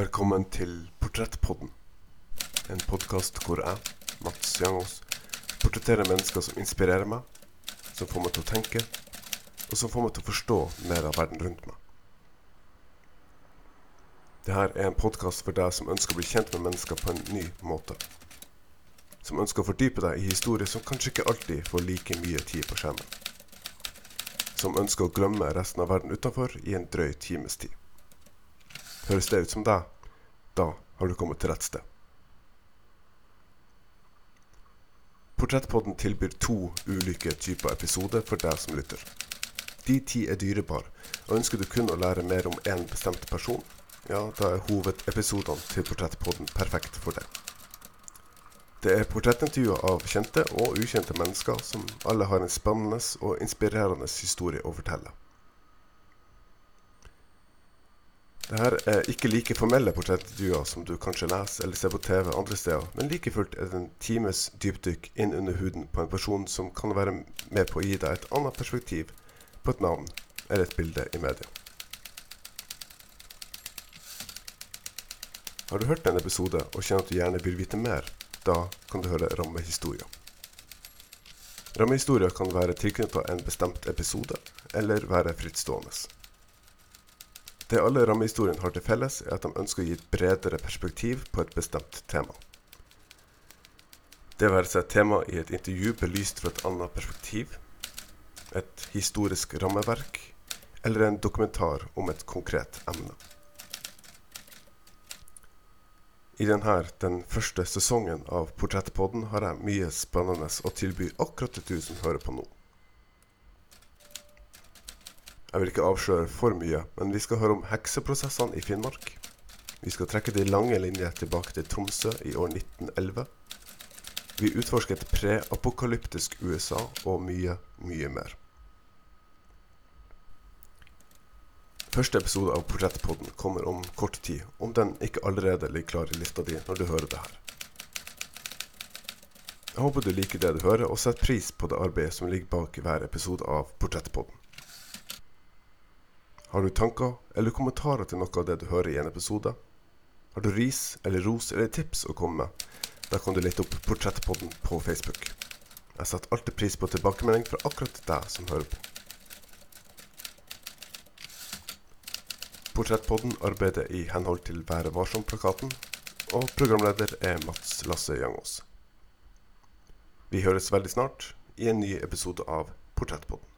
Velkommen til Portrettpodden. En podkast hvor jeg, Mats Jangås, portretterer mennesker som inspirerer meg, som får meg til å tenke, og som får meg til å forstå mer av verden rundt meg. Dette er en podkast for deg som ønsker å bli kjent med mennesker på en ny måte. Som ønsker å fordype deg i historier som kanskje ikke alltid får like mye tid på skjermen. Som ønsker å glemme resten av verden utenfor i en drøy times tid. Høres det ut som deg? Da har du kommet til rett sted. Portrettpodden tilbyr to ulike typer episoder for deg som lytter. De ti er dyrebare, og ønsker du kun å lære mer om én bestemt person, ja, da er hovedepisodene til Portrettpodden perfekt for deg. Det er portrettintervjuer av kjente og ukjente mennesker som alle har en spennende og inspirerende historie å fortelle. Dette er ikke like formelle portrettintervjuer som du kanskje leser eller ser på TV andre steder, men like fullt er det en times dypdykk inn under huden på en person som kan være med på å gi deg et annet perspektiv på et navn eller et bilde i media. Har du hørt en episode og kjenner at du gjerne vil vite mer, da kan du høre rammehistoria. Rammehistoria kan være tilknyttet en bestemt episode, eller være frittstående. Det alle rammehistoriene har til felles, er at de ønsker å gi et bredere perspektiv på et bestemt tema. Det være seg et tema i et intervju belyst fra et annet perspektiv, et historisk rammeverk eller en dokumentar om et konkret emne. I denne, den første sesongen av Portrettpodden har jeg mye spennende å tilby akkurat til du som hører på nå. Jeg vil ikke avsløre for mye, men vi skal høre om hekseprosessene i Finnmark. Vi skal trekke de lange linjer tilbake til Tromsø i år 1911. Vi utforsker et preapokalyptisk USA og mye, mye mer. Første episode av Portrettpodden kommer om kort tid, om den ikke allerede ligger klar i lista di når du hører det her. Jeg håper du liker det du hører, og setter pris på det arbeidet som ligger bak hver episode av Portrettpodden. Har du tanker eller kommentarer til noe av det du hører i en episode? Har du ris eller ros eller tips å komme med? Da kan du lete opp Portrettpodden på Facebook. Jeg setter alltid pris på tilbakemelding fra akkurat deg som hører på. Portrettpodden arbeider i henhold til Være varsom-plakaten, og programleder er Mats Lasse Jangås. Vi høres veldig snart i en ny episode av Portrettpodden.